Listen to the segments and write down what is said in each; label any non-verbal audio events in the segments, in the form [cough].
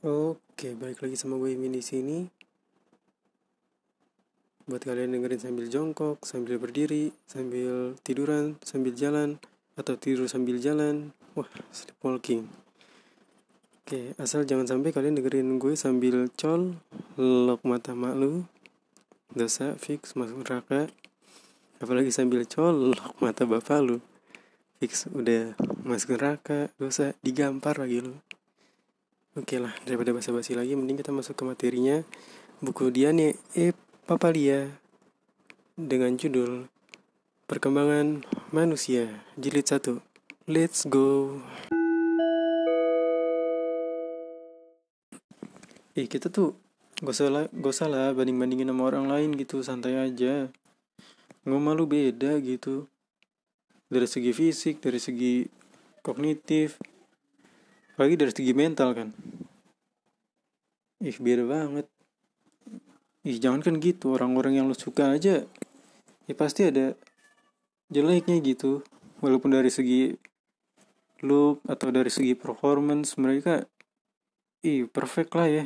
Oke, balik lagi sama gue Imin di sini. Buat kalian dengerin sambil jongkok, sambil berdiri, sambil tiduran, sambil jalan, atau tidur sambil jalan. Wah, sleepwalking. Oke, asal jangan sampai kalian dengerin gue sambil col, lok mata mak lu, dosa fix masuk neraka. Apalagi sambil col, lok mata bapak lu, fix udah masuk neraka, dosa digampar lagi lu. Oke lah, daripada basa-basi lagi, mending kita masuk ke materinya. Buku Diane E. Papalia dengan judul Perkembangan Manusia, jilid 1. Let's go. Eh, kita tuh gak usah lah, gak usah lah banding-bandingin sama orang lain gitu, santai aja. Nggak malu beda gitu. Dari segi fisik, dari segi kognitif, apalagi dari segi mental kan ih beda banget. Ih jangan kan gitu orang-orang yang lo suka aja ya pasti ada jeleknya gitu. Walaupun dari segi look atau dari segi performance mereka ih perfect lah ya.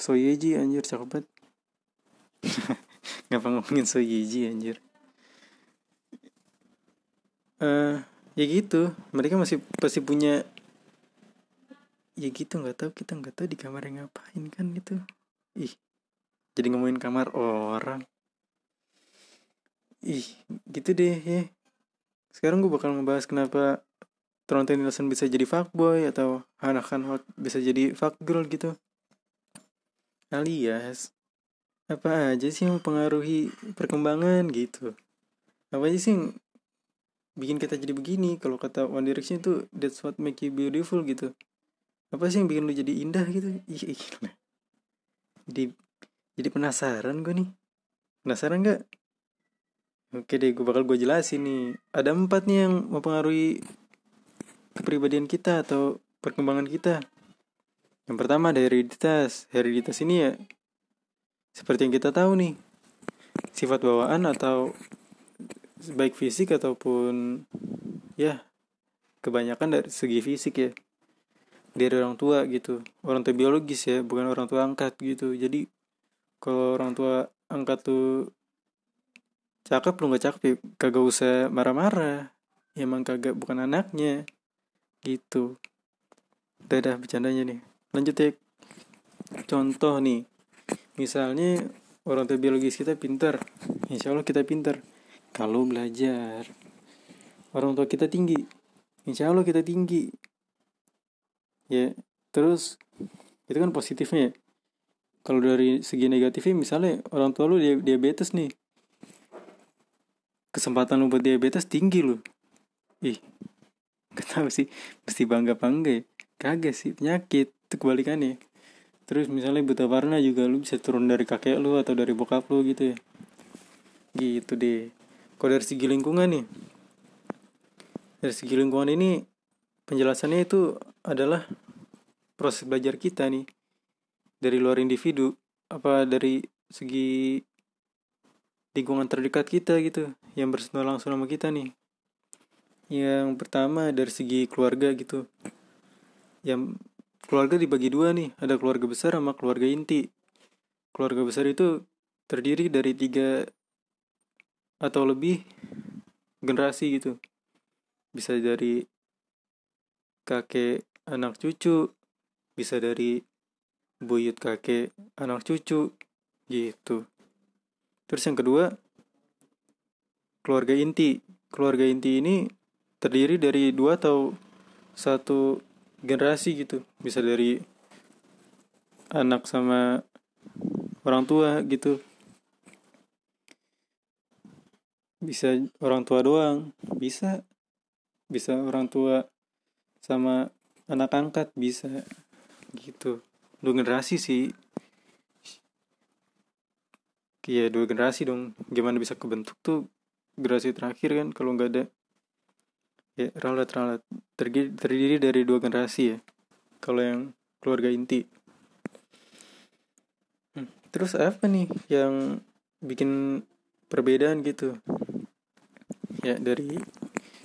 Soyeji anjir cakep banget. [laughs] Ngapa ngomongin Soyeji anjir? Eh uh, ya gitu. Mereka masih pasti punya ya gitu nggak tahu kita nggak tahu di kamar yang ngapain kan gitu. Ih jadi ngomongin kamar orang. Ih gitu deh ya. Sekarang gue bakal ngebahas kenapa Tronton Nielsen bisa jadi fuckboy atau Hanahan Hot bisa jadi fuckgirl gitu. Alias apa aja sih yang mempengaruhi perkembangan gitu? Apa aja sih yang bikin kita jadi begini? Kalau kata One Direction itu that's what make you beautiful gitu apa sih yang bikin lu jadi indah gitu? Iya gila jadi jadi penasaran gue nih. Penasaran nggak? Oke deh gue bakal gue jelasin nih. Ada empat nih yang mempengaruhi kepribadian kita atau perkembangan kita. Yang pertama ada hereditas. Hereditas ini ya seperti yang kita tahu nih sifat bawaan atau baik fisik ataupun ya kebanyakan dari segi fisik ya dari orang tua gitu. Orang tua biologis ya bukan orang tua angkat gitu. Jadi kalau orang tua angkat tuh cakep lu nggak cakep ya kagak usah marah-marah. Ya, emang kagak bukan anaknya. Gitu. Udah dah bercandanya nih. Lanjut ya. Contoh nih. Misalnya orang tua biologis kita pintar insya Allah kita pintar kalau belajar orang tua kita tinggi. Insya Allah kita tinggi ya terus itu kan positifnya ya. Kalau dari segi negatifnya misalnya orang tua lu diabetes nih. Kesempatan lu buat diabetes tinggi lu ih tau sih mesti bangga bangga ya? Kagak sih penyakit itu kebalikannya. Terus misalnya buta warna juga lu bisa turun dari kakek lu atau dari bokap lu gitu ya. Gitu deh. Kalau dari segi lingkungan nih dari segi lingkungan ini penjelasannya itu adalah proses belajar kita nih. Dari luar individu apa dari segi lingkungan terdekat kita gitu yang bersentuhan langsung sama kita nih. Yang pertama dari segi keluarga gitu. Yang keluarga dibagi dua nih. Ada keluarga besar sama keluarga inti. Keluarga besar itu terdiri dari tiga atau lebih generasi gitu. Bisa dari kakek anak cucu bisa dari buyut kakek anak cucu gitu. Terus yang kedua keluarga inti. Keluarga inti ini terdiri dari dua atau satu generasi gitu. Bisa dari anak sama orang tua gitu. Bisa orang tua doang bisa. Bisa orang tua sama anak angkat bisa. Gitu. Dua generasi sih. Iya dua generasi dong. Gimana bisa kebentuk tuh generasi terakhir kan kalau nggak ada ya ralat ralat. Terdiri, terdiri dari dua generasi ya. Kalau yang keluarga inti. Hmm, terus apa nih yang bikin perbedaan gitu? Ya dari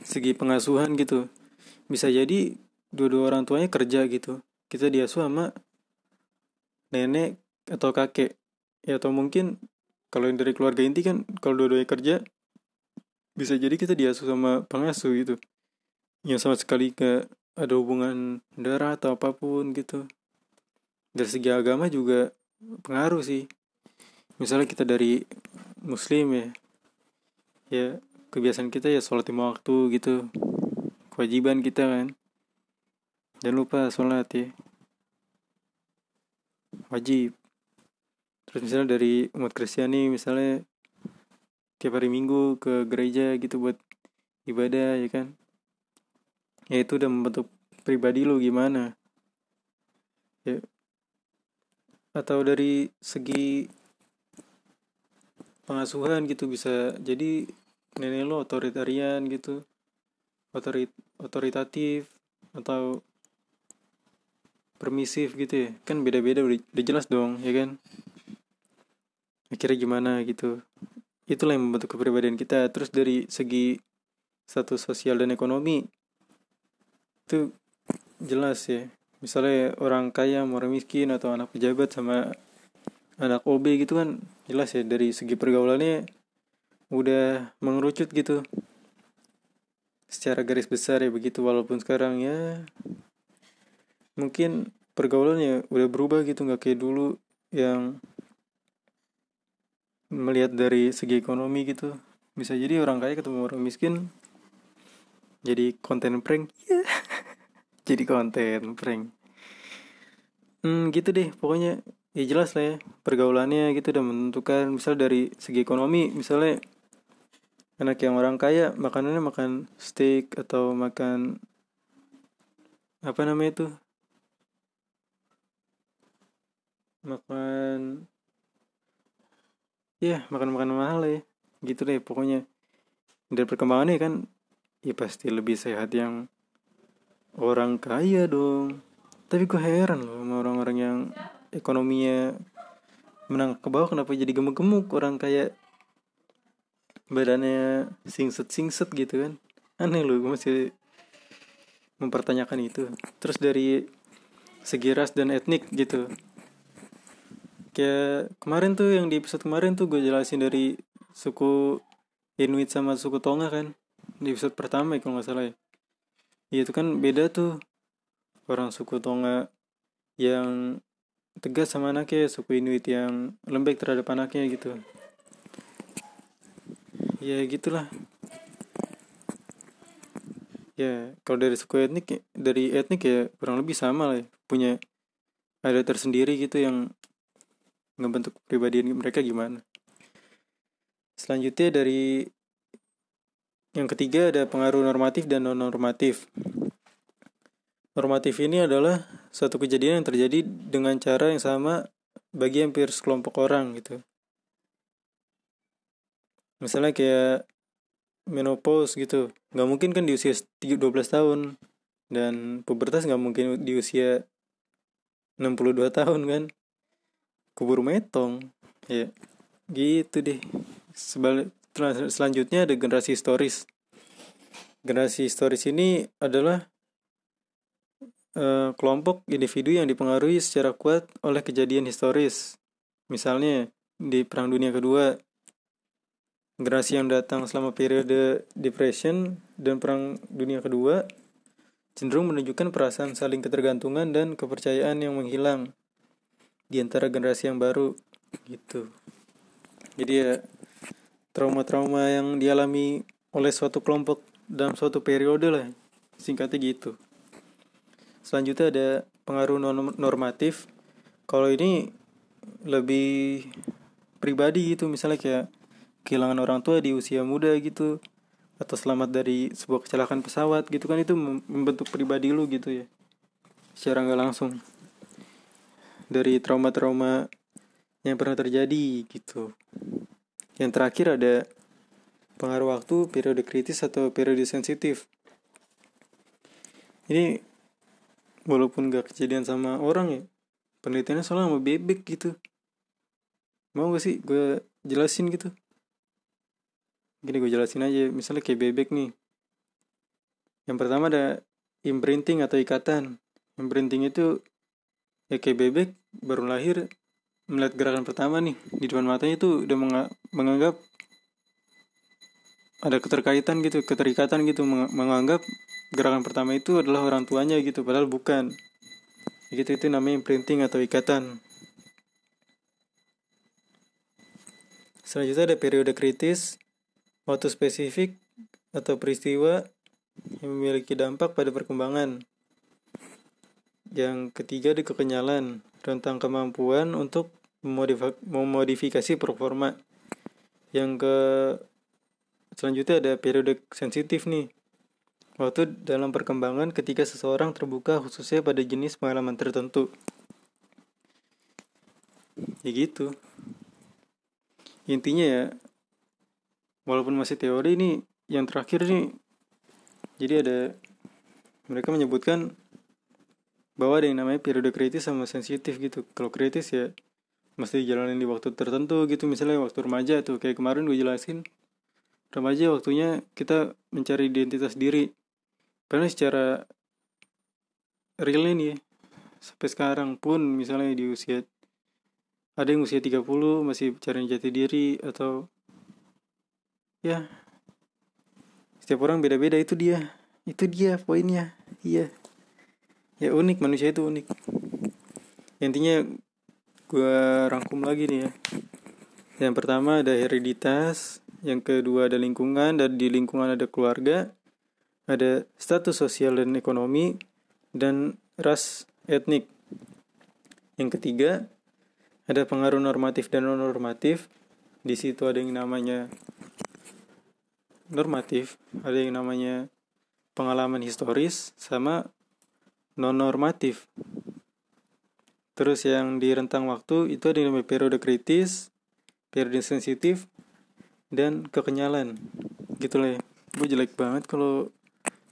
segi pengasuhan gitu. Bisa jadi dua-dua orang tuanya kerja gitu. Kita diasuh sama nenek atau kakek. Ya atau mungkin kalau yang dari keluarga inti kan kalau dua-duanya kerja bisa jadi kita diasuh sama pengasuh gitu. Yang sama sekali ke ada hubungan darah atau apa pun gitu. Dari segi agama juga pengaruh sih. Misalnya kita dari muslim ya. Ya kebiasaan kita ya sholat lima waktu gitu. Kewajiban kita kan jangan lupa sholat ya. Wajib. Terus misalnya dari umat Kristiani misalnya tiap hari minggu ke gereja gitu buat ibadah ya kan? Ya itu udah membentuk pribadi lo gimana? Ya. Atau dari segi pengasuhan gitu bisa jadi nenek lo otoritarian gitu otorit otoritatif atau permisif gitu ya. Kan beda-beda udah, jelas dong ya kan? Akhirnya gimana gitu. Itulah yang membentuk kepribadian kita. Terus dari segi status sosial dan ekonomi itu jelas ya. Misalnya orang kaya orang miskin atau anak pejabat sama anak OB gitu kan jelas ya. Dari segi pergaulannya udah mengerucut gitu. Secara garis besar ya begitu. Walaupun sekarang ya mungkin pergaulannya udah berubah gitu nggak kayak dulu yang melihat dari segi ekonomi gitu. Bisa jadi orang kaya ketemu orang miskin jadi konten prank. Yeah. [laughs] jadi konten prank. Hmm gitu deh pokoknya ya jelas lah ya pergaulannya gitu udah menentukan. Misal dari segi ekonomi misalnya anak yang orang kaya makanannya makan steak atau makan apa namanya itu makan ya makan makan mahal ya. Gitu deh pokoknya. Dari perkembangannya kan ya pasti lebih sehat yang orang kaya dong. Tapi gue heran loh sama orang-orang yang ekonominya menang ke bawah kenapa jadi gemuk-gemuk? Orang kayak badannya singset singset gitu kan. Aneh loh gue masih mempertanyakan itu. Terus dari segi ras dan etnik gitu kayak kemarin tuh yang di episode kemarin tuh gue jelasin dari suku Inuit sama suku Tonga kan. Di episode pertama ya kalau nggak salah ya. Ya itu kan beda tuh. Orang suku Tonga yang tegas sama anaknya suku Inuit yang lembek terhadap anaknya gitu. Ya gitulah. Ya kalau dari suku etnik dari etnik ya kurang lebih sama lah ya. punya ada tersendiri gitu yang ngebentuk kepribadian mereka gimana. Selanjutnya dari yang ketiga ada pengaruh normatif dan non normatif normatif ini adalah suatu kejadian yang terjadi dengan cara yang sama bagi hampir sekelompok orang gitu. Misalnya kayak menopause gitu. Nggak mungkin kan di usia 12 tahun. Dan pubertas nggak mungkin di usia 62 tahun kan kubur metong. Ya gitu deh. Sebalik selanjutnya ada generasi historis. Generasi historis ini adalah uh, kelompok individu yang dipengaruhi secara kuat oleh kejadian historis. Misalnya di perang dunia kedua generasi yang datang selama periode depression dan perang dunia kedua cenderung menunjukkan perasaan saling ketergantungan dan kepercayaan yang menghilang di antara generasi yang baru gitu. Jadi ya trauma-trauma yang dialami oleh suatu kelompok dalam suatu periode lah singkatnya gitu. Selanjutnya ada pengaruh normatif. Kalau ini lebih pribadi gitu misalnya kayak kehilangan orang tua di usia muda gitu atau selamat dari sebuah kecelakaan pesawat gitu kan itu membentuk pribadi lu gitu ya secara nggak langsung dari trauma-trauma yang pernah terjadi gitu. Yang terakhir ada pengaruh waktu, periode kritis atau periode sensitif. Ini walaupun gak kejadian sama orang ya, penelitiannya soalnya sama bebek gitu. Mau gak sih gue jelasin gitu? Gini gue jelasin aja, misalnya kayak bebek nih. Yang pertama ada imprinting atau ikatan. Imprinting itu ya kayak bebek baru lahir melihat gerakan pertama nih di depan matanya itu udah menga- menganggap ada keterkaitan gitu keterikatan gitu meng- menganggap gerakan pertama itu adalah orang tuanya gitu padahal bukan. Gitu itu namanya imprinting atau ikatan. Selanjutnya ada periode kritis waktu spesifik atau peristiwa yang memiliki dampak pada perkembangan. Yang ketiga ada kekenyalan tentang kemampuan untuk memodifa- memodifikasi performa. Yang ke selanjutnya ada periode sensitif nih. Waktu dalam perkembangan ketika seseorang terbuka khususnya pada jenis pengalaman tertentu. Ya gitu. Intinya ya walaupun masih teori ini yang terakhir nih jadi ada mereka menyebutkan bahwa ada yang namanya periode kritis sama sensitif gitu. Kalau kritis ya mesti dijalanin di waktu tertentu gitu. Misalnya waktu remaja tuh kayak kemarin gue jelasin remaja waktunya kita mencari identitas diri. Karena secara realnya nih sampai sekarang pun misalnya di usia ada yang usia 30 masih cari jati diri atau ya setiap orang beda-beda. Itu dia itu dia poinnya. Iya ya unik. Manusia itu unik. Intinya gue rangkum lagi nih ya. Yang pertama ada hereditas yang kedua ada lingkungan dan di lingkungan ada keluarga ada status sosial dan ekonomi dan ras etnik. Yang ketiga ada pengaruh normatif dan non normatif di situ ada yang namanya normatif ada yang namanya pengalaman historis sama non normatif terus yang di rentang waktu itu ada yang periode kritis periode sensitif dan kekenyalan. Gitu lah ya. Gue jelek banget kalau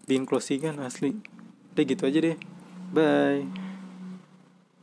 bikin closingan asli. Udah gitu aja deh. Bye